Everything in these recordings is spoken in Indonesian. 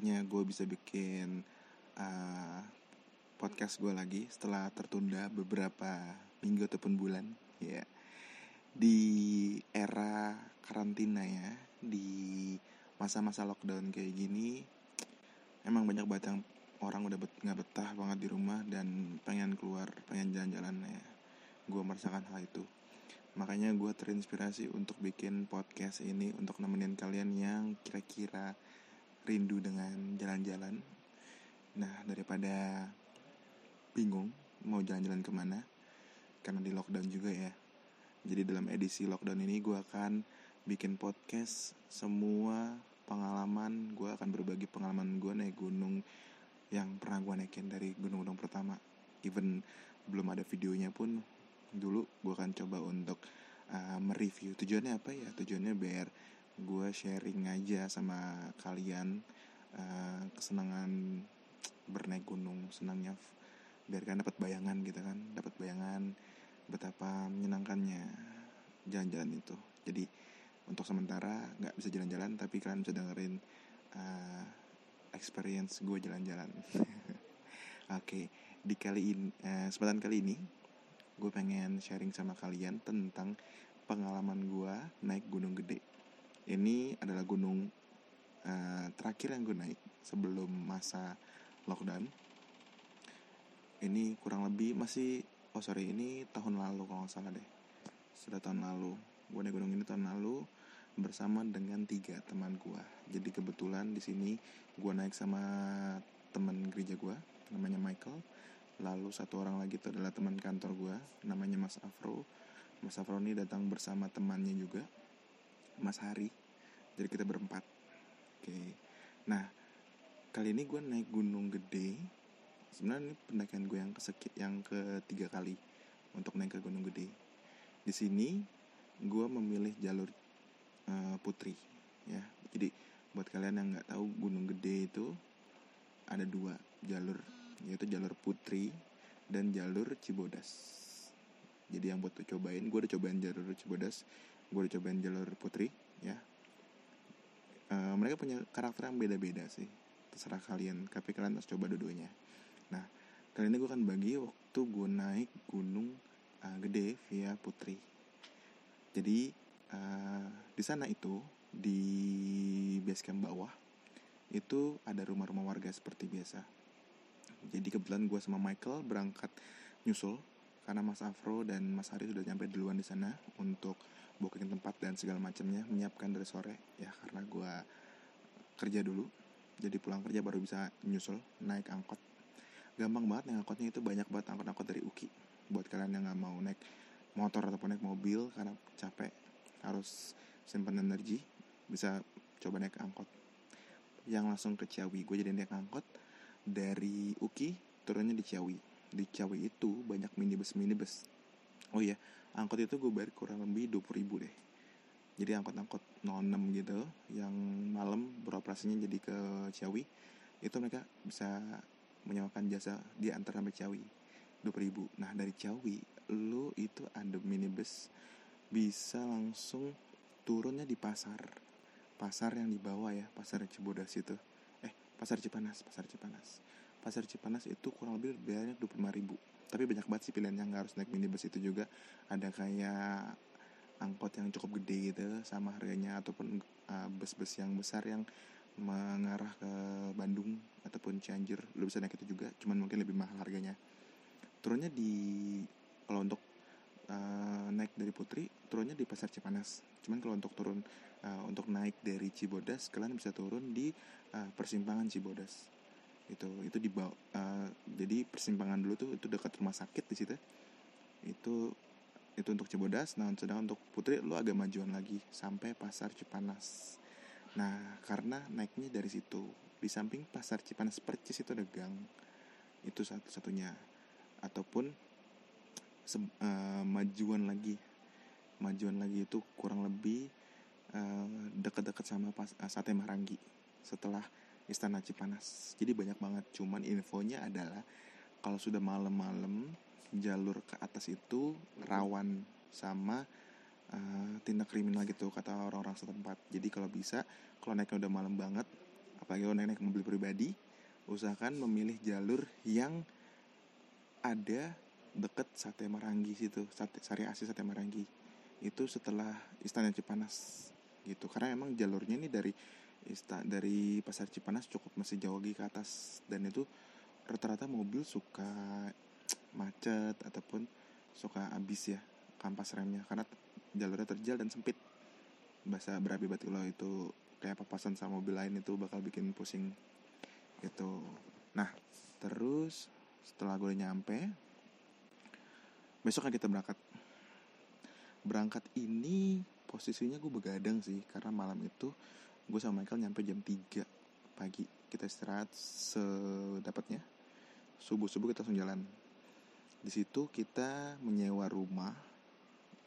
akhirnya gue bisa bikin uh, podcast gue lagi setelah tertunda beberapa minggu ataupun bulan ya. Di era karantina ya di masa-masa lockdown kayak gini emang banyak banget yang orang udah bet nggak betah banget di rumah dan pengen keluar pengen jalan-jalan ya. Gue merasakan hal itu. Makanya gue terinspirasi untuk bikin podcast ini untuk nemenin kalian yang kira-kira rindu dengan jalan-jalan. Nah daripada bingung mau jalan-jalan ke mana karena di lockdown juga ya. Jadi dalam edisi lockdown ini gue akan bikin podcast semua pengalaman. Gue akan berbagi pengalaman gue naik gunung yang pernah gue naikin dari gunung-gunung pertama. Even belum ada videonya pun dulu gue akan coba untuk uh, mereview. Tujuannya apa ya? Tujuannya biar gue sharing aja sama kalian uh, kesenangan bernaik gunung senangnya biar kalian dapat bayangan gitu kan dapat bayangan betapa menyenangkannya jalan-jalan itu jadi untuk sementara nggak bisa jalan-jalan tapi kalian bisa dengerin uh, experience gue jalan-jalan oke okay. di kali ini uh, kesempatan kali ini gue pengen sharing sama kalian tentang pengalaman gue naik gunung gede ini adalah gunung uh, terakhir yang gue naik sebelum masa lockdown. Ini kurang lebih masih oh sorry ini tahun lalu kalau nggak salah deh. Sudah tahun lalu. Gue naik gunung ini tahun lalu bersama dengan tiga teman gue jadi kebetulan di sini gue naik sama teman gereja gue namanya Michael. Lalu satu orang lagi itu adalah teman kantor gue namanya Mas Afro. Mas Afro ini datang bersama temannya juga Mas Hari jadi kita berempat. Oke. Nah kali ini gue naik gunung gede. Sebenarnya ini pendakian gue yang kesekit yang ketiga kali untuk naik ke gunung gede. Di sini gue memilih jalur uh, putri ya. Jadi buat kalian yang nggak tahu gunung gede itu ada dua jalur yaitu jalur Putri dan jalur Cibodas. Jadi yang buat tuh cobain gue udah cobain jalur Cibodas gue udah cobain jalur Putri ya uh, mereka punya karakter yang beda-beda sih. Terserah kalian tapi kalian harus coba dua-duanya. Nah kali ini gue akan bagi waktu gue naik gunung uh, gede via Putri. Jadi uh, di sana itu di base camp bawah itu ada rumah-rumah warga seperti biasa. Jadi kebetulan gue sama Michael berangkat nyusul karena Mas Afro dan Mas Hari sudah nyampe duluan di sana untuk booking tempat dan segala macamnya menyiapkan dari sore ya karena gue kerja dulu. Jadi pulang kerja baru bisa nyusul naik angkot. Gampang banget naik angkotnya itu banyak banget angkot-angkot dari Uki. Buat kalian yang nggak mau naik motor ataupun naik mobil karena capek harus simpan energi bisa coba naik angkot. Yang langsung ke Ciawi gue jadi naik angkot dari Uki turunnya di Ciawi. Di Ciawi itu banyak minibus minibus oh iya angkot itu gue bayar kurang lebih 20 ribu deh jadi angkot-angkot 06 gitu yang malam beroperasinya jadi ke Ciawi itu mereka bisa menyewakan jasa di antar sampai Ciawi 20 ribu nah dari Ciawi lu itu ada minibus bisa langsung turunnya di pasar pasar yang di bawah ya pasar Cibodas itu Pasar Cipanas, Pasar Cipanas. Pasar Cipanas itu kurang lebih bayarnya 25 ribu. Tapi banyak banget sih pilihan yang harus naik minibus itu juga. Ada kayak angkot yang cukup gede gitu sama harganya ataupun uh, bus-bus yang besar yang mengarah ke Bandung ataupun Cianjur lu bisa naik itu juga cuman mungkin lebih mahal harganya. Turunnya di kalau untuk uh, naik dari Putri turunnya di Pasar Cipanas. Cuman kalau untuk turun uh, untuk naik dari Cibodas kalian bisa turun di uh, persimpangan Cibodas itu itu di bawah uh, jadi persimpangan dulu tuh itu dekat rumah sakit di situ. Itu itu untuk Cibodas. Nah sedangkan untuk Putri lu agak majuan lagi sampai Pasar Cipanas. Nah karena naiknya dari situ. Di samping Pasar Cipanas Percis itu ada gang. Itu satu-satunya. Ataupun uh, majuan lagi. Majuan lagi itu kurang lebih uh, dekat-dekat sama pas, uh, sate Marangi setelah Istana Cipanas. Jadi banyak banget. Cuman infonya adalah kalau sudah malam-malam jalur ke atas itu rawan sama uh, tindak kriminal gitu kata orang-orang setempat. Jadi kalau bisa kalau naiknya udah malam banget apalagi lo naik, naik mobil pribadi usahakan memilih jalur yang ada deket sate Marangi situ sate Sari Asi sate Marangi itu setelah Istana Cipanas gitu. Karena emang jalurnya ini dari ista dari pasar Cipanas cukup masih jauh lagi ke atas. Dan itu rata-rata mobil suka macet ataupun suka habis ya kampas remnya. Karena jalurnya terjal dan sempit. Bahasa berapi batu lo itu kayak papasan sama mobil lain itu bakal bikin pusing gitu. Nah terus setelah gue nyampe besok kan kita berangkat. Berangkat ini posisinya gue begadang sih karena malam itu gue sama Michael nyampe jam 3 pagi. Kita istirahat sedapatnya. Subuh subuh kita langsung jalan. Di situ kita menyewa rumah.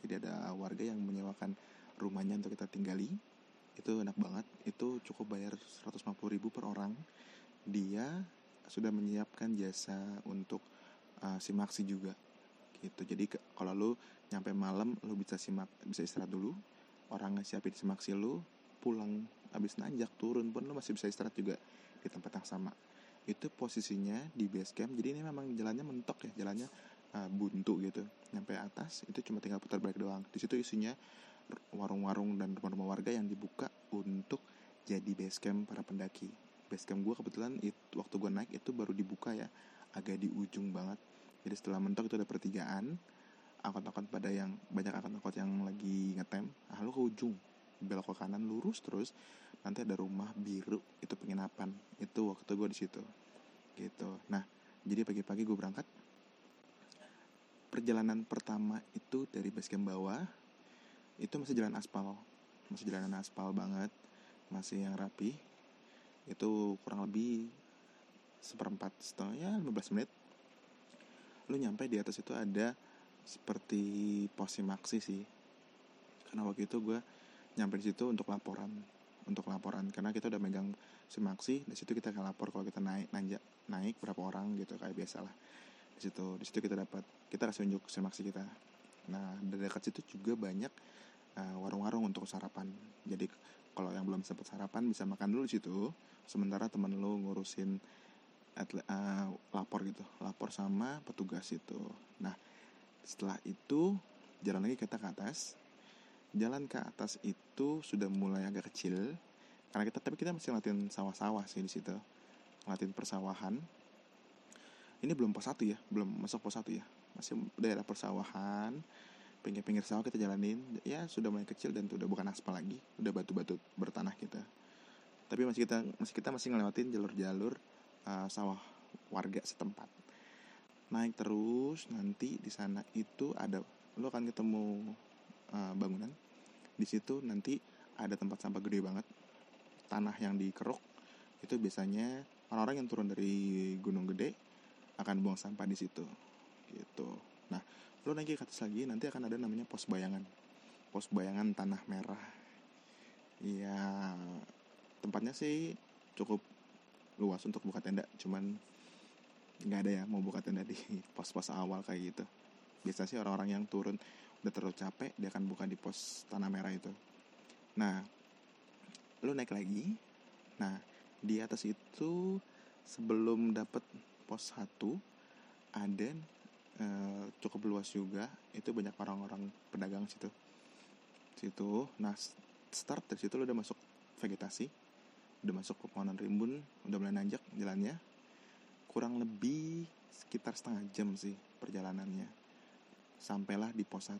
Jadi ada warga yang menyewakan rumahnya untuk kita tinggali. Itu enak banget. Itu cukup bayar 150 ribu per orang. Dia sudah menyiapkan jasa untuk uh, simaksi juga. Gitu. Jadi kalau lu nyampe malam lu bisa simak bisa istirahat dulu. Orang siapin semaksi lu pulang habis nanjak turun pun lu masih bisa istirahat juga di tempat yang sama. Itu posisinya di base camp. Jadi ini memang jalannya mentok ya jalannya uh, buntu gitu. Nyampe atas itu cuma tinggal putar balik doang. Di situ isinya warung-warung dan rumah-rumah warga yang dibuka untuk jadi base camp para pendaki. Base camp gue kebetulan itu, waktu gue naik itu baru dibuka ya agak di ujung banget. Jadi setelah mentok itu ada pertigaan angkot-angkot pada yang banyak angkot-angkot yang lagi ngetem. Ah lu ke ujung belok ke kanan lurus terus nanti ada rumah biru itu penginapan. Itu waktu gue di situ. Gitu. Nah jadi pagi-pagi gue berangkat. Perjalanan pertama itu dari basecamp bawah itu masih jalan aspal. Masih jalanan aspal banget. Masih yang rapi. Itu kurang lebih seperempat setengah ya 15 menit. Lu nyampe di atas itu ada seperti pos simaksi sih. Karena waktu itu gue nyampe di situ untuk laporan untuk laporan karena kita udah megang simaksi di situ kita akan lapor kalau kita naik nanjak naik berapa orang gitu kayak biasa lah di situ di situ kita dapat kita kasih unjuk simaksi kita. Nah dari dekat situ juga banyak uh, warung-warung untuk sarapan. Jadi kalau yang belum sempat sarapan bisa makan dulu di situ sementara temen lu ngurusin uh, lapor gitu lapor sama petugas itu. Nah setelah itu jalan lagi kita ke atas jalan ke atas itu sudah mulai agak kecil. Karena kita tapi kita masih ngeliatin sawah-sawah sih di situ. Ngeliatin persawahan. Ini belum pos satu ya belum masuk pos satu ya. Masih daerah persawahan. Pinggir-pinggir sawah kita jalanin. Ya sudah mulai kecil dan udah bukan aspal lagi. Udah batu-batu bertanah kita. Tapi masih kita masih kita masih ngelewatin jalur-jalur uh, sawah warga setempat. Naik terus nanti di sana itu ada lo akan ketemu uh, bangunan. Di situ nanti ada tempat sampah gede banget. Tanah yang dikeruk itu biasanya orang-orang yang turun dari gunung gede akan buang sampah di situ. Gitu. Nah lo naik ke atas lagi nanti akan ada namanya pos bayangan. Pos bayangan tanah merah. Ya tempatnya sih cukup luas untuk buka tenda cuman nggak ada ya mau buka tenda di pos-pos awal kayak gitu. Biasa sih orang-orang yang turun udah terlalu capek dia akan buka di pos tanah merah itu. Nah lu naik lagi. Nah di atas itu sebelum dapet pos satu ada e, cukup luas juga. Itu banyak orang-orang pedagang situ. Situ. Nah start dari situ lu udah masuk vegetasi udah masuk pepohonan rimbun udah mulai nanjak jalannya. Kurang lebih sekitar setengah jam sih perjalanannya sampailah di pos 1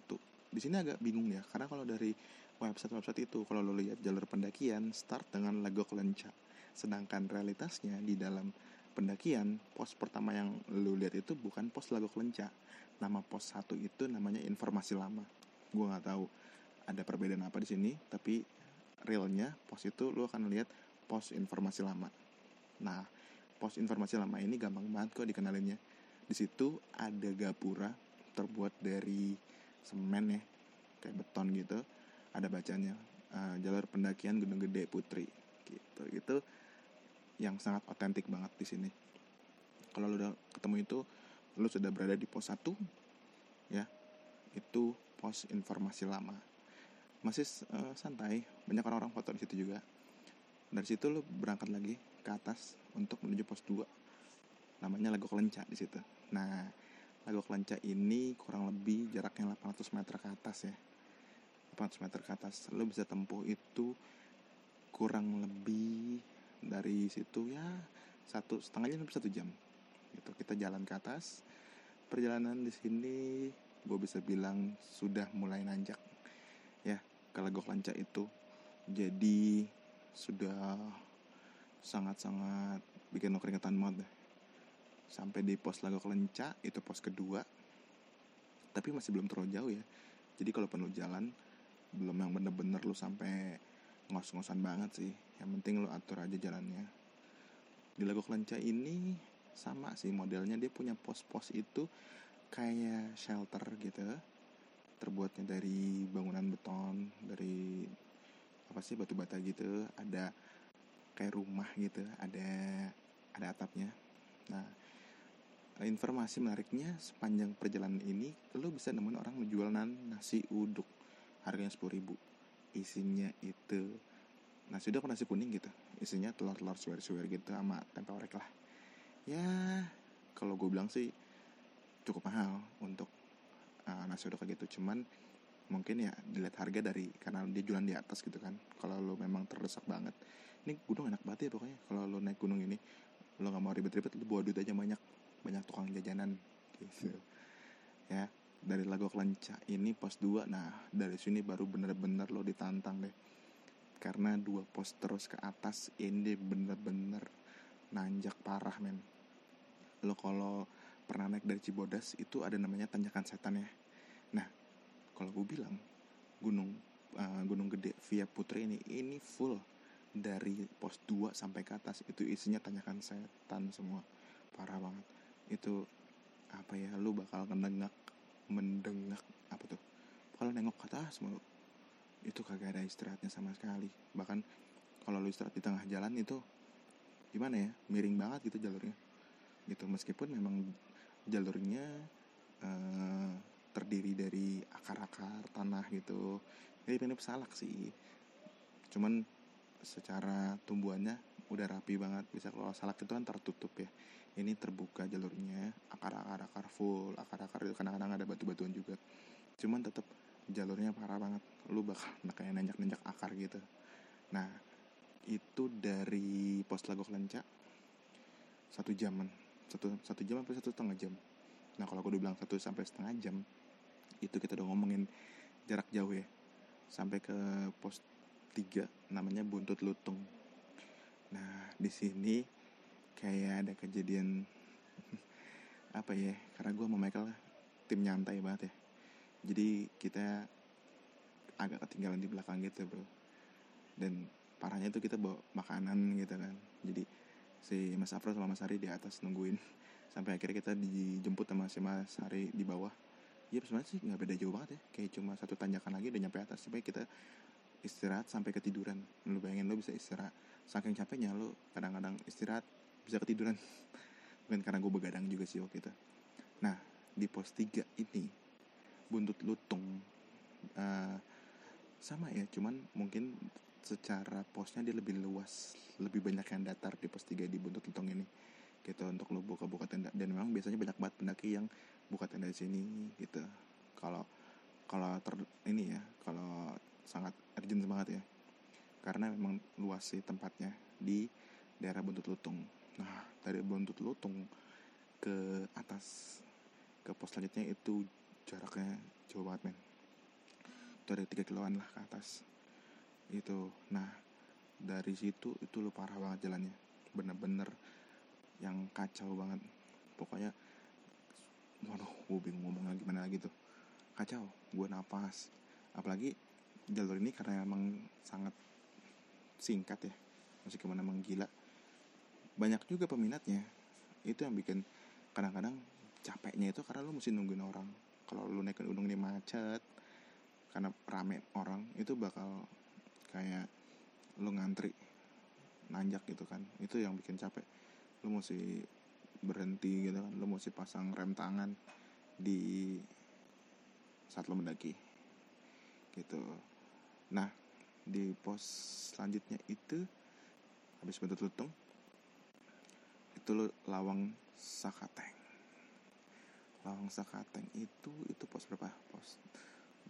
di sini agak bingung ya karena kalau dari website-website itu kalau lo lihat jalur pendakian start dengan Legok Lenca. Sedangkan realitasnya di dalam pendakian pos pertama yang lo lihat itu bukan pos Legok Lenca. Nama pos 1 itu namanya informasi lama. Gue nggak tahu ada perbedaan apa di sini tapi realnya pos itu lo akan lihat pos informasi lama. Nah pos informasi lama ini gampang banget kok dikenalinnya di situ ada gapura terbuat dari semen ya kayak beton gitu ada bacanya uh, jalur pendakian Gunung Gede Putri gitu. Itu yang sangat otentik banget di sini. Kalau lu udah ketemu itu lu sudah berada di pos 1 ya. Itu pos informasi lama. Masih uh, santai banyak orang-orang foto di situ juga. Dari situ lu berangkat lagi ke atas untuk menuju pos 2 namanya Lago Kelenca di situ. Nah Lago Kelenca ini kurang lebih jaraknya 800 meter ke atas ya. 800 meter ke atas. Lo bisa tempuh itu kurang lebih dari situ ya satu setengah jam sampai satu jam. Gitu kita jalan ke atas. Perjalanan di sini gue bisa bilang sudah mulai nanjak ya kalau gue kelanca itu. Jadi sudah sangat-sangat bikin keringetan banget deh sampai di pos Lago Kelenca itu pos kedua. Tapi masih belum terlalu jauh ya. Jadi kalau perlu jalan belum yang bener-bener lu sampai ngos-ngosan banget sih. Yang penting lu atur aja jalannya. Di Lago Kelenca ini sama sih modelnya. Dia punya pos-pos itu kayak shelter gitu. Terbuatnya dari bangunan beton dari apa sih batu bata gitu. Ada kayak rumah gitu. Ada ada atapnya. Nah informasi menariknya sepanjang perjalanan ini lo bisa nemuin orang menjual nasi uduk. Harganya sepuluh ribu. Isinya itu nasi uduk nasi kuning gitu. Isinya telur-telur suwer-suwer gitu sama tempe orek lah. Ya kalau gue bilang sih cukup mahal untuk uh, nasi uduk kayak gitu. Cuman mungkin ya dilihat harga dari karena dia jualan di atas gitu kan. Kalau lo memang terdesak banget. Ini gunung enak banget ya pokoknya. Kalau lo naik gunung ini lo nggak mau ribet-ribet lo bawa duit aja banyak banyak tukang jajanan gitu. Ya dari Lago Kelenca ini pos 2 nah dari sini baru bener-bener lo ditantang deh. Karena dua pos terus ke atas ini bener-bener nanjak parah men. Lo kalau pernah naik dari Cibodas itu ada namanya tanjakan setan ya. Nah kalau gue bilang gunung uh, gunung gede via Putri ini ini full dari pos 2 sampai ke atas. Itu isinya tanjakan setan semua. Parah banget itu apa ya lu bakal mendengar mendengar apa tuh? Kalau nengok ke atas mulu. Itu kagak ada istirahatnya sama sekali. Bahkan kalau lu istirahat di tengah jalan itu gimana ya miring banget gitu jalurnya. Gitu meskipun memang jalurnya uh, terdiri dari akar-akar tanah gitu. Jadi mirip salak sih. Cuman secara tumbuhannya udah rapi banget. Bisa kalau salak itu kan tertutup ya ini terbuka jalurnya akar-akar akar full akar-akar itu kadang-kadang ada batu-batuan juga. Cuman tetap jalurnya parah banget lu bakal kayak nanjak-nanjak akar gitu. Nah itu dari pos Lago Kelenca satu jaman satu satu jam sampai satu setengah jam. Nah kalau aku udah bilang satu sampai setengah jam itu kita udah ngomongin jarak jauh ya. Sampai ke pos 3 namanya buntut lutung. Nah di sini kayak ada kejadian apa ya karena gue sama Michael tim nyantai banget ya. Jadi kita agak ketinggalan di belakang gitu bro. Dan parahnya itu kita bawa makanan gitu kan. Jadi si Mas Afro sama Mas Hari di atas nungguin. Sampai akhirnya kita dijemput sama si Mas Hari di bawah. Ya sebenarnya sih nggak beda jauh banget ya. Kayak cuma satu tanjakan lagi udah nyampe atas. Supaya kita istirahat sampai ketiduran. Lu bayangin lu bisa istirahat. Saking capeknya lu kadang-kadang istirahat bisa ketiduran. Mungkin karena gue begadang juga sih waktu itu. Nah di pos 3 ini buntut lutung uh, sama ya cuman mungkin secara posnya dia lebih luas lebih banyak yang datar di pos 3 di buntut lutung ini gitu untuk lo buka-buka tenda. Dan memang biasanya banyak banget pendaki yang buka tenda di sini gitu. Kalau kalau ter ini ya kalau sangat urgent banget ya. Karena memang luas sih tempatnya di daerah buntut lutung nah dari buntut lutung ke atas ke pos selanjutnya itu jaraknya jauh banget men. Itu 3 kiloan lah ke atas. Itu nah dari situ itu lo parah banget jalannya. Bener-bener yang kacau banget. Pokoknya waduh gue bingung ngomong lagi gimana lagi tuh. Kacau gue napas. Apalagi jalur ini karena emang sangat singkat ya. Meskipun emang gila banyak juga peminatnya. Itu yang bikin kadang-kadang capeknya itu karena lu mesti nungguin orang. Kalau lu naik gunung ini macet karena rame orang itu bakal kayak lu ngantri nanjak gitu kan. Itu yang bikin capek. Lu mesti berhenti gitu kan. Lu mesti pasang rem tangan di saat lu mendaki. Gitu. Nah di pos selanjutnya itu habis bentuk lutung itu lo lawang sakateng. Lawang sakateng itu itu pos berapa? Pos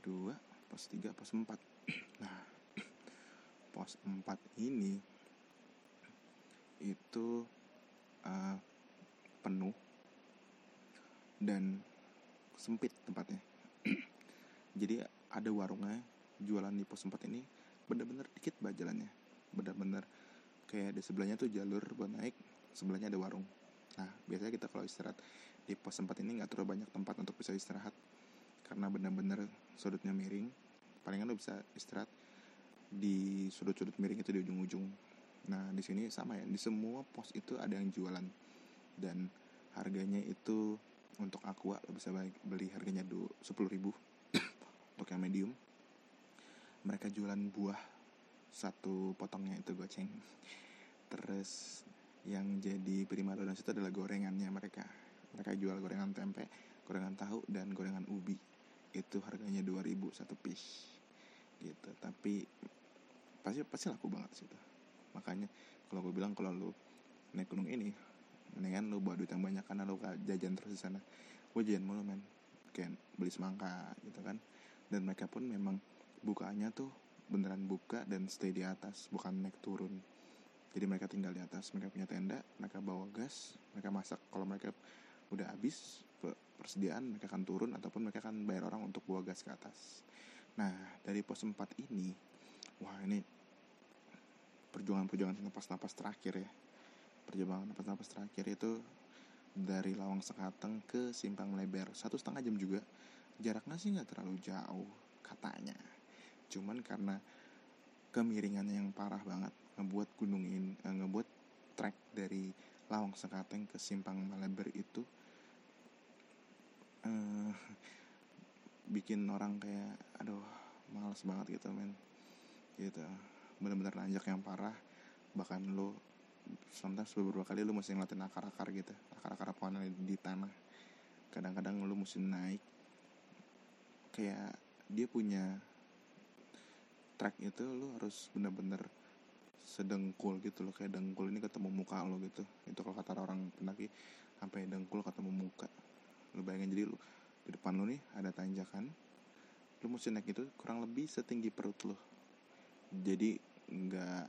dua pos tiga pos empat. Nah pos empat ini itu uh, penuh dan sempit tempatnya. Jadi ada warungnya jualan di pos empat ini bener-bener dikit banget jalannya. Bener-bener kayak di sebelahnya tuh jalur buat naik sebelahnya ada warung. Nah biasanya kita kalau istirahat di pos tempat ini nggak terlalu banyak tempat untuk bisa istirahat karena benar-benar sudutnya miring. Palingan lo bisa istirahat di sudut-sudut miring itu di ujung-ujung. Nah di sini sama ya di semua pos itu ada yang jualan. Dan harganya itu untuk aqua lo bisa beli harganya dulu sepuluh ribu untuk yang medium. Mereka jualan buah satu potongnya itu goceng. Terus yang jadi prima dona itu adalah gorengannya mereka. Mereka jual gorengan tempe gorengan tahu dan gorengan ubi. Itu harganya 2000 satu piece. Gitu. Tapi pasti pasti laku banget sih makanya kalau gue bilang kalau lu naik gunung ini mendingan lu bawa duit yang banyak karena lu jajan terus di sana. Gue jajan mulu men. Kayak beli semangka gitu kan. Dan mereka pun memang bukaannya tuh beneran buka dan stay di atas bukan naik turun jadi mereka tinggal di atas mereka punya tenda mereka bawa gas mereka masak. Kalau mereka udah habis persediaan mereka akan turun ataupun mereka akan bayar orang untuk bawa gas ke atas. Nah dari pos 4 ini wah ini perjuangan-perjuangan napas-napas terakhir ya. Perjuangan napas-napas terakhir itu dari Lawang Sekateng ke Simpang Lebar satu setengah jam juga. Jaraknya sih nggak terlalu jauh katanya. Cuman karena kemiringannya yang parah banget ngebuat gunung ini eh, ngebuat trek dari Lawang Sekateng ke Simpang Maleber itu uh, bikin orang kayak aduh males banget gitu men. Gitu. Bener-bener nanjak yang parah. Bahkan lo sometimes beberapa kali lo mesti ngeliatin akar-akar gitu. Akar-akar pohon di tanah. Kadang-kadang lo mesti naik. Kayak dia punya track itu lo harus bener-bener sedengkul gitu loh kayak dengkul ini ketemu muka lo gitu. Itu kalau kata orang pendaki sampai dengkul ketemu muka. Lu bayangin jadi lu di depan lu nih ada tanjakan lu mesti naik itu kurang lebih setinggi perut lu. Jadi nggak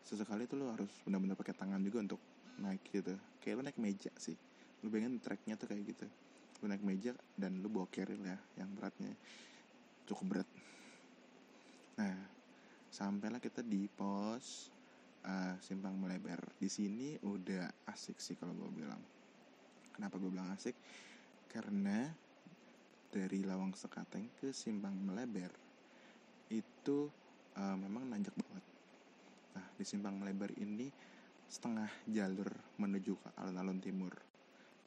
sesekali tuh lu harus benar-benar pakai tangan juga untuk naik gitu. Kayak lu naik meja sih. Lu bayangin treknya tuh kayak gitu. Lu naik meja dan lu bawa keril ya yang beratnya cukup berat. Nah sampailah kita di pos uh, simpang melebar di sini udah asik sih kalau gue bilang kenapa gue bilang asik karena dari Lawang Sekateng ke Simpang Melebar itu uh, memang nanjak banget. Nah di Simpang Melebar ini setengah jalur menuju ke alun-alun timur.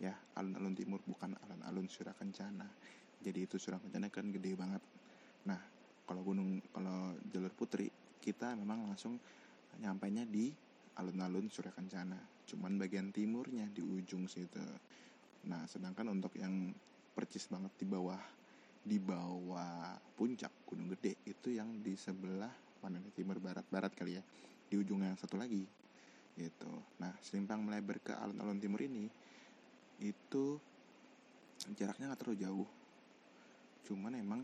Ya alun-alun timur bukan alun-alun Surakencana. Jadi itu Surakencana kan gede banget. Nah kalau gunung kalau jalur putri kita memang langsung nyampainya di alun-alun Surakencana. Cuman bagian timurnya di ujung situ. Nah, sedangkan untuk yang percis banget di bawah di bawah puncak Gunung Gede itu yang di sebelah mana nih timur barat barat kali ya di ujung yang satu lagi gitu. Nah, selimpang melebar ke alun-alun timur ini itu jaraknya nggak terlalu jauh. Cuman emang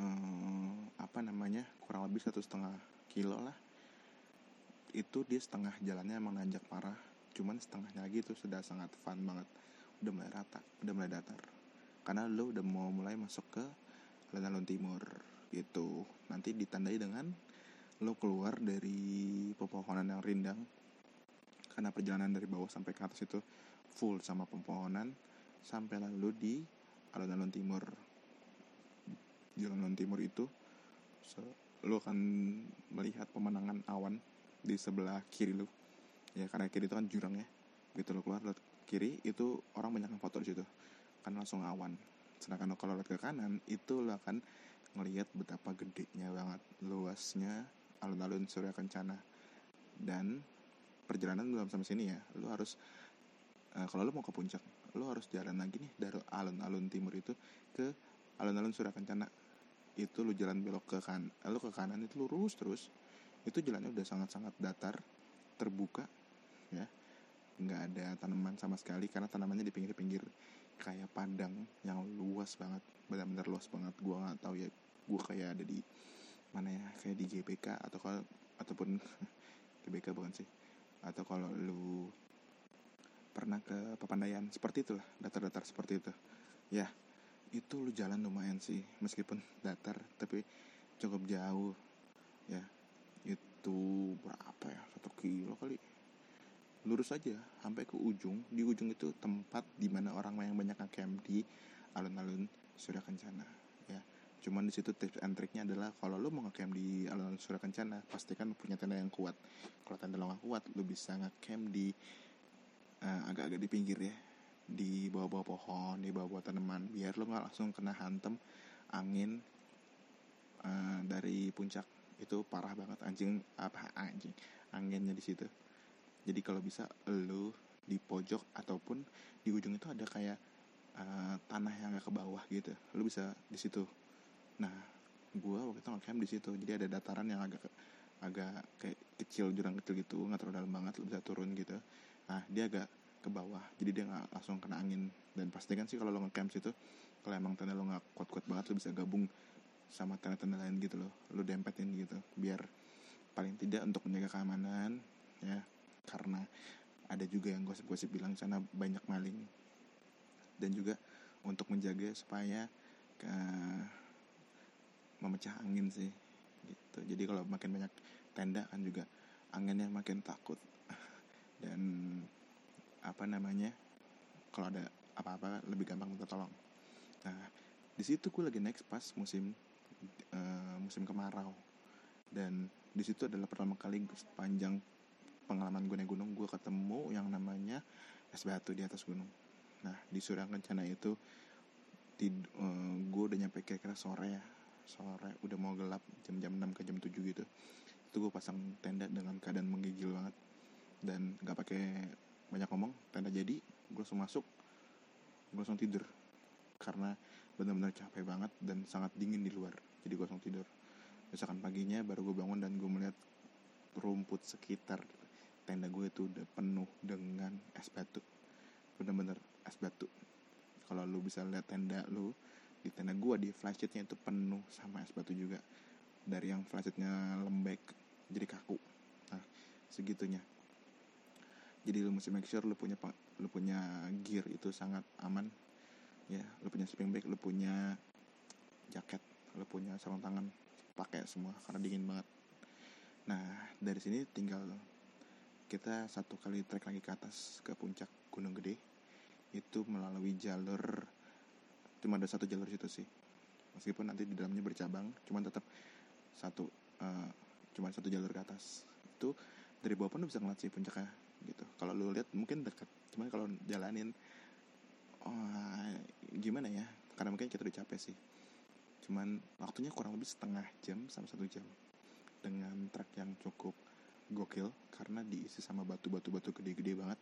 eh, apa namanya kurang lebih satu setengah kilo lah. Itu dia setengah jalannya emang nanjak parah. Cuman setengahnya lagi itu sudah sangat fun banget. Udah mulai rata udah mulai datar. Karena lo udah mau mulai masuk ke alun-alun timur gitu. Nanti ditandai dengan lo keluar dari pepohonan yang rindang. Karena perjalanan dari bawah sampai ke atas itu full sama pepohonan sampai lalu di alun-alun timur. Di alun-alun timur itu lo akan melihat pemandangan awan di sebelah kiri lo ya karena kiri itu kan jurang ya. Begitu lo keluar lihat kiri itu orang banyak yang foto di situ. Kan langsung awan. Sedangkan kalau lihat ke kanan itu lo akan ngelihat betapa gedenya banget luasnya alun-alun Surya Kencana. Dan perjalanan belum sampai sini ya lo harus uh, kalau lo mau ke puncak lo harus jalan lagi nih dari alun-alun timur itu ke alun-alun Surya Kencana itu lo jalan belok ke kan lo ke kanan itu lurus terus. Itu jalannya udah sangat-sangat datar terbuka ya. Nggak ada tanaman sama sekali karena tanamannya di pinggir-pinggir kayak padang yang luas banget benar-benar luas banget. Gue nggak tahu ya gue kayak ada di mana ya kayak di GBK atau kalau ataupun GBK bukan sih. Atau kalau lu pernah ke Papandayan seperti itulah datar-datar seperti itu. Ya itu lu jalan lumayan sih meskipun datar tapi cukup jauh ya. Itu berapa ya? Satu kilo kali. Lurus aja sampai ke ujung. Di ujung itu tempat di mana orang yang banyak ngecamp di alun-alun Surya Kencana ya. Cuman di situ tips and triknya adalah kalau lo mau ngecamp di alun-alun Surya Kencana pastikan punya tenda yang kuat. Kalau tenda lo gak kuat lo bisa ngecamp di uh, agak-agak di pinggir ya di bawah-bawah pohon di bawah-bawah tanaman biar lo nggak langsung kena hantem angin uh, dari puncak. Itu parah banget anjing apa anjing anginnya di situ. Jadi kalau bisa lo di pojok ataupun di ujung itu ada kayak uh, tanah yang agak ke bawah gitu. Lo bisa di situ. Nah gue waktu itu ngecamp di situ. Jadi ada dataran yang agak agak kayak kecil jurang kecil gitu nggak terlalu dalam banget lo bisa turun gitu. Nah dia agak ke bawah. Jadi dia nggak langsung kena angin. Dan pastikan sih kalau lo ngecamp situ kalau emang tenda lo nggak kuat-kuat banget lo bisa gabung sama tenda-tenda lain gitu loh. Lo dempetin gitu biar paling tidak untuk menjaga keamanan ya. Karena ada juga yang gosip-gosip bilang sana banyak maling. Dan juga untuk menjaga supaya ke memecah angin sih gitu. Jadi kalau makin banyak tenda kan juga anginnya makin takut. Dan apa namanya kalau ada apa-apa lebih gampang minta tolong. Nah di situ gue lagi next pas musim uh, musim kemarau. Dan di situ adalah pertama kali sepanjang pengalaman gue naik gunung gue ketemu yang namanya es batu di atas gunung. Nah di Surya Kencana itu di, uh, gue udah nyampe kira-kira sore ya sore udah mau gelap jam-jam 6 ke jam 7 gitu. Itu gue pasang tenda dengan keadaan menggigil banget. Dan gak pakai banyak ngomong tenda jadi gue langsung masuk gue langsung tidur. Karena benar-benar capek banget dan sangat dingin di luar jadi gue langsung tidur. Misalkan paginya baru gue bangun dan gue melihat rumput sekitar tenda gue itu udah penuh dengan es batu. Bener-bener es batu. Kalau lu bisa lihat tenda lu di tenda gue di flashlightnya itu penuh sama es batu juga. Dari yang flashlightnya lembek jadi kaku. Nah segitunya jadi lu mesti make sure lu punya lu punya gear itu sangat aman. Ya lu punya sleeping bag lu punya jaket lu punya sarung tangan pakai semua karena dingin banget. Nah dari sini tinggal kita satu kali trek lagi ke atas ke puncak Gunung Gede. Itu melalui jalur cuma ada satu jalur situ sih. Meskipun nanti di dalamnya bercabang cuman tetap satu uh, cuma satu jalur ke atas. Itu dari bawah pun lu bisa ngeliat sih puncaknya gitu. Kalau lu lihat mungkin dekat cuman kalau jalanin oh, gimana ya? Karena mungkin kita udah capek sih. Cuman waktunya kurang lebih setengah jam sama satu jam dengan trek yang cukup gokil karena diisi sama batu-batu batu gede-gede banget.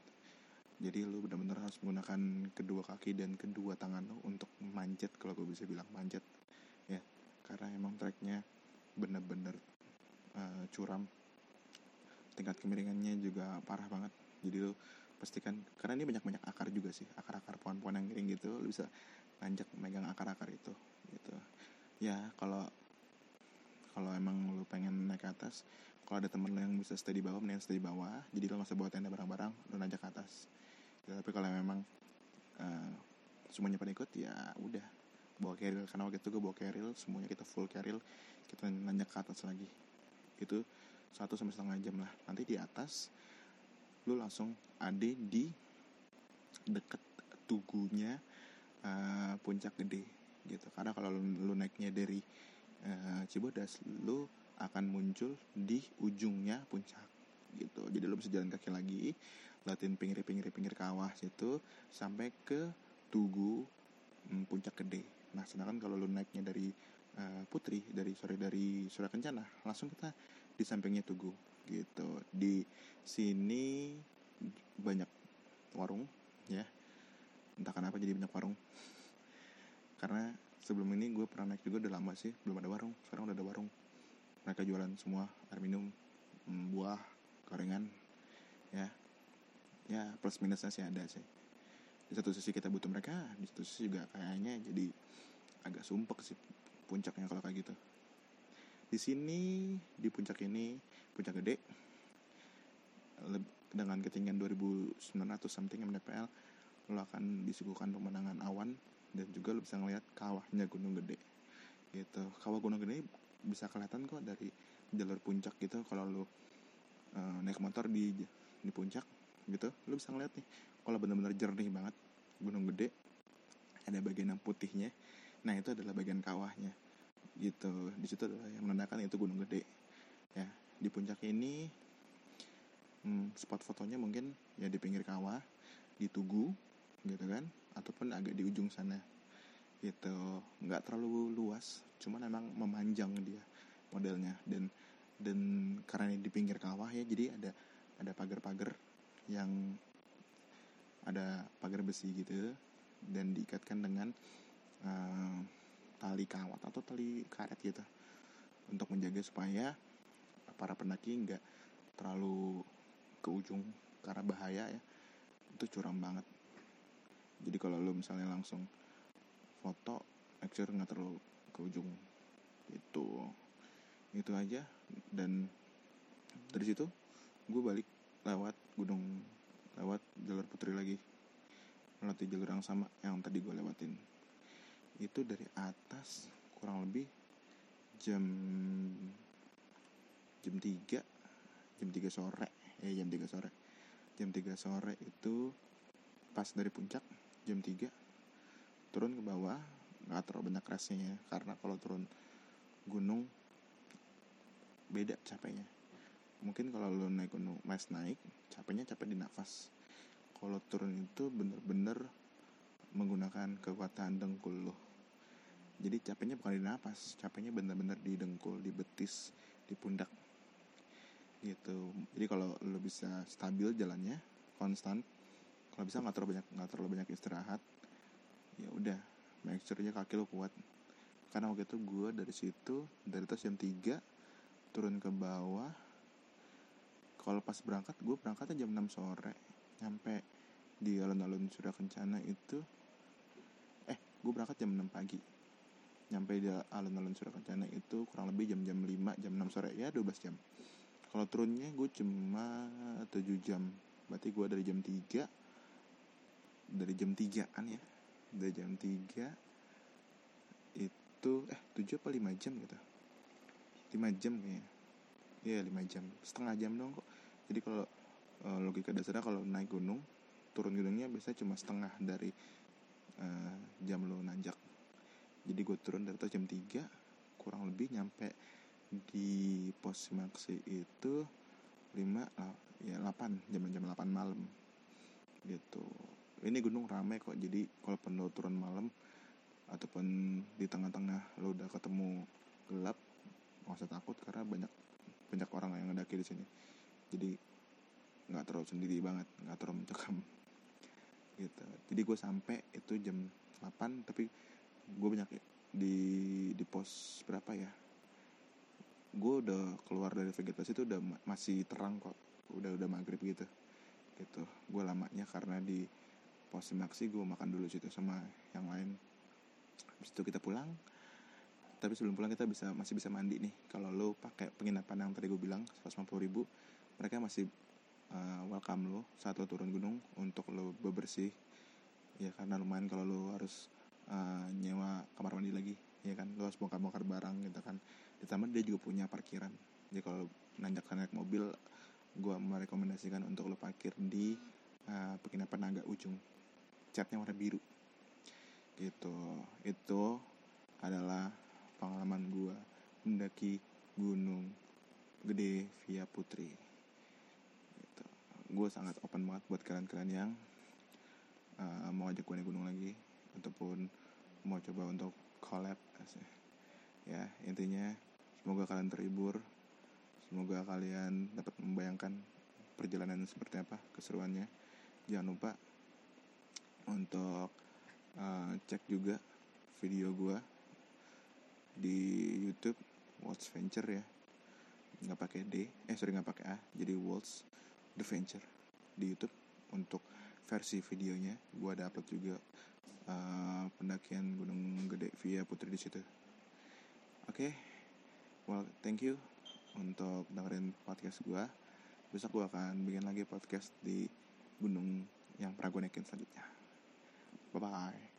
Jadi lu benar-benar harus menggunakan kedua kaki dan kedua tangan lo untuk manjat kalau gue bisa bilang manjat ya karena emang treknya bener-bener uh, curam tingkat kemiringannya juga parah banget. Jadi lu pastikan karena ini banyak-banyak akar juga sih akar-akar pohon-pohon yang miring gitu lu bisa nanjak megang akar-akar itu gitu. Ya kalau kalau emang lu pengen naik ke atas kalau ada temen lo yang bisa stay di bawah mending stay di bawah. Jadi lo gak usah bawa tenda barang-barang lo najak ke atas. Ya, tapi kalau memang uh, semuanya pada ikut ya udah. Bawa carrier karena waktu itu gue bawa carrier semuanya kita full carrier kita nanjak ke atas lagi. Itu satu sampai setengah jam lah. Nanti di atas lu langsung ada di deket tugunya uh, puncak gede gitu. Karena kalau lu, lu naiknya dari uh, Cibodas lu akan muncul di ujungnya puncak gitu. Jadi lo bisa jalan kaki lagi latin pinggir-pinggir pinggir kawah situ sampai ke tugu hmm, puncak gede. Nah sedangkan kalau lo naiknya dari uh, Putri dari sore dari Kencana langsung kita di sampingnya tugu gitu. Di sini banyak warung ya. Entah kenapa jadi banyak warung. Karena sebelum ini gue pernah naik juga udah lama sih belum ada warung. Sekarang udah ada warung. Mereka jualan semua air minum mm, buah gorengan ya. Ya plus minusnya sih ada sih. Di satu sisi kita butuh mereka di satu sisi juga kayaknya jadi agak sumpek sih puncaknya kalau kayak gitu di sini di puncak ini puncak gede. Dengan ketinggian 2900 something mdpl lo akan disuguhkan pemandangan awan dan juga lo bisa ngeliat kawahnya gunung gede. Gitu. Kawah gunung gede bisa kelihatan kok dari jalur puncak gitu. Kalau lo uh, naik motor di di puncak gitu lo bisa ngeliat nih kalau benar-benar jernih banget gunung gede ada bagian yang putihnya. Nah itu adalah bagian kawahnya gitu. Di situ adalah yang menandakan itu gunung gede. Ya di puncak ini hmm, spot fotonya mungkin ya di pinggir kawah di tugu gitu kan? Ataupun agak di ujung sana gitu. Nggak terlalu luas cuman emang memanjang dia modelnya. Dan dan karena ini di pinggir kawah ya jadi ada ada pagar-pagar yang ada pagar besi gitu dan diikatkan dengan uh, tali kawat atau tali karet gitu. Untuk menjaga supaya para pendaki nggak terlalu ke ujung karena bahaya ya. Itu curam banget. Jadi kalau lo misalnya langsung foto make nggak terlalu ke ujung. Itu. Itu aja. Dan dari situ gue balik lewat gunung lewat jalur putri lagi. Melewati jalur yang sama yang tadi gue lewatin itu dari atas kurang lebih jam jam 3 jam 3 sore. Eh jam 3 sore. Jam 3 sore itu pas dari puncak jam 3 turun ke bawah. Nggak terlalu banyak rasnya karena kalau turun gunung beda capeknya. Mungkin kalau lo naik gunung mas naik capeknya capek di nafas. Kalau turun itu bener-bener menggunakan kekuatan dengkul lo jadi capeknya bukan di nafas capeknya bener-bener di dengkul di betis di pundak. Gitu. Jadi kalau lo bisa stabil jalannya konstan kalau bisa nggak terlalu banyak nggak terlalu banyak istirahat ya udah make kaki lo kuat. Karena waktu itu gue dari situ dari atas jam 3 turun ke bawah. Kalau pas berangkat gue berangkatnya jam 6 sore. Nyampe di alun-alun Surya Kencana itu gue berangkat jam 6 pagi. Nyampe di alun-alun Surya Kencana itu kurang lebih jam-jam 5 jam 6 sore. Ya 12 jam. Kalau turunnya gue cuma 7 jam. Berarti gue dari jam 3 dari jam 3 an ya. Dari jam 3 itu eh 7 apa 5 jam gitu. 5 jam kayaknya. Iya 5 jam. Setengah jam dong kok. Jadi kalau uh, logika dasarnya kalau naik gunung turun gunungnya biasanya cuma setengah dari uh, jam lo nanjak. Jadi gue turun dari jam 3 kurang lebih nyampe di pos maksi itu 5 ya 8 jam-jam 8 malam. Gitu. Ini gunung ramai kok jadi kalau lo turun malam ataupun di tengah-tengah lo udah ketemu gelap nggak usah takut karena banyak banyak orang yang ngedaki di sini. Jadi nggak terlalu sendiri banget nggak terlalu mencekam gitu. Jadi gue sampai itu jam 8 tapi gue banyak di di pos berapa ya? Gue udah keluar dari vegetasi itu udah masih terang kok. Udah udah maghrib gitu. Gitu. Gue lamanya karena di pos maksi gue makan dulu situ sama yang lain. Habis itu kita pulang. Tapi sebelum pulang kita bisa masih bisa mandi nih. Kalau lo pakai penginapan yang tadi gue bilang 150 ribu mereka masih uh, welcome lo saat lo turun gunung untuk lo bebersih. Ya karena lumayan kalau lo harus uh, nyewa kamar mandi lagi ya kan? Lo harus bongkar-bongkar barang gitu kan. Ditambah dia juga punya parkiran. Jadi kalau nanjak naik mobil gue merekomendasikan untuk lo parkir di uh, penginapan agak ujung. Catnya warna biru. Gitu. Itu adalah pengalaman gue mendaki gunung gede via putri. Gue sangat open banget buat kalian-kalian yang uh, mau ajak gue naik gunung lagi ataupun mau coba untuk collab ya intinya semoga kalian terhibur semoga kalian dapat membayangkan perjalanan seperti apa keseruannya. Jangan lupa untuk uh, cek juga video gue di YouTube Waltz Venture ya. Nggak pakai D eh sorry nggak pakai A jadi Waltz The Venture di YouTube untuk versi videonya. Gue ada upload juga uh, pendakian Gunung Gede via Putri di situ. Oke okay. well thank you untuk dengerin podcast gue besok gue akan bikin lagi podcast di gunung yang pernah naikin selanjutnya. Bye bye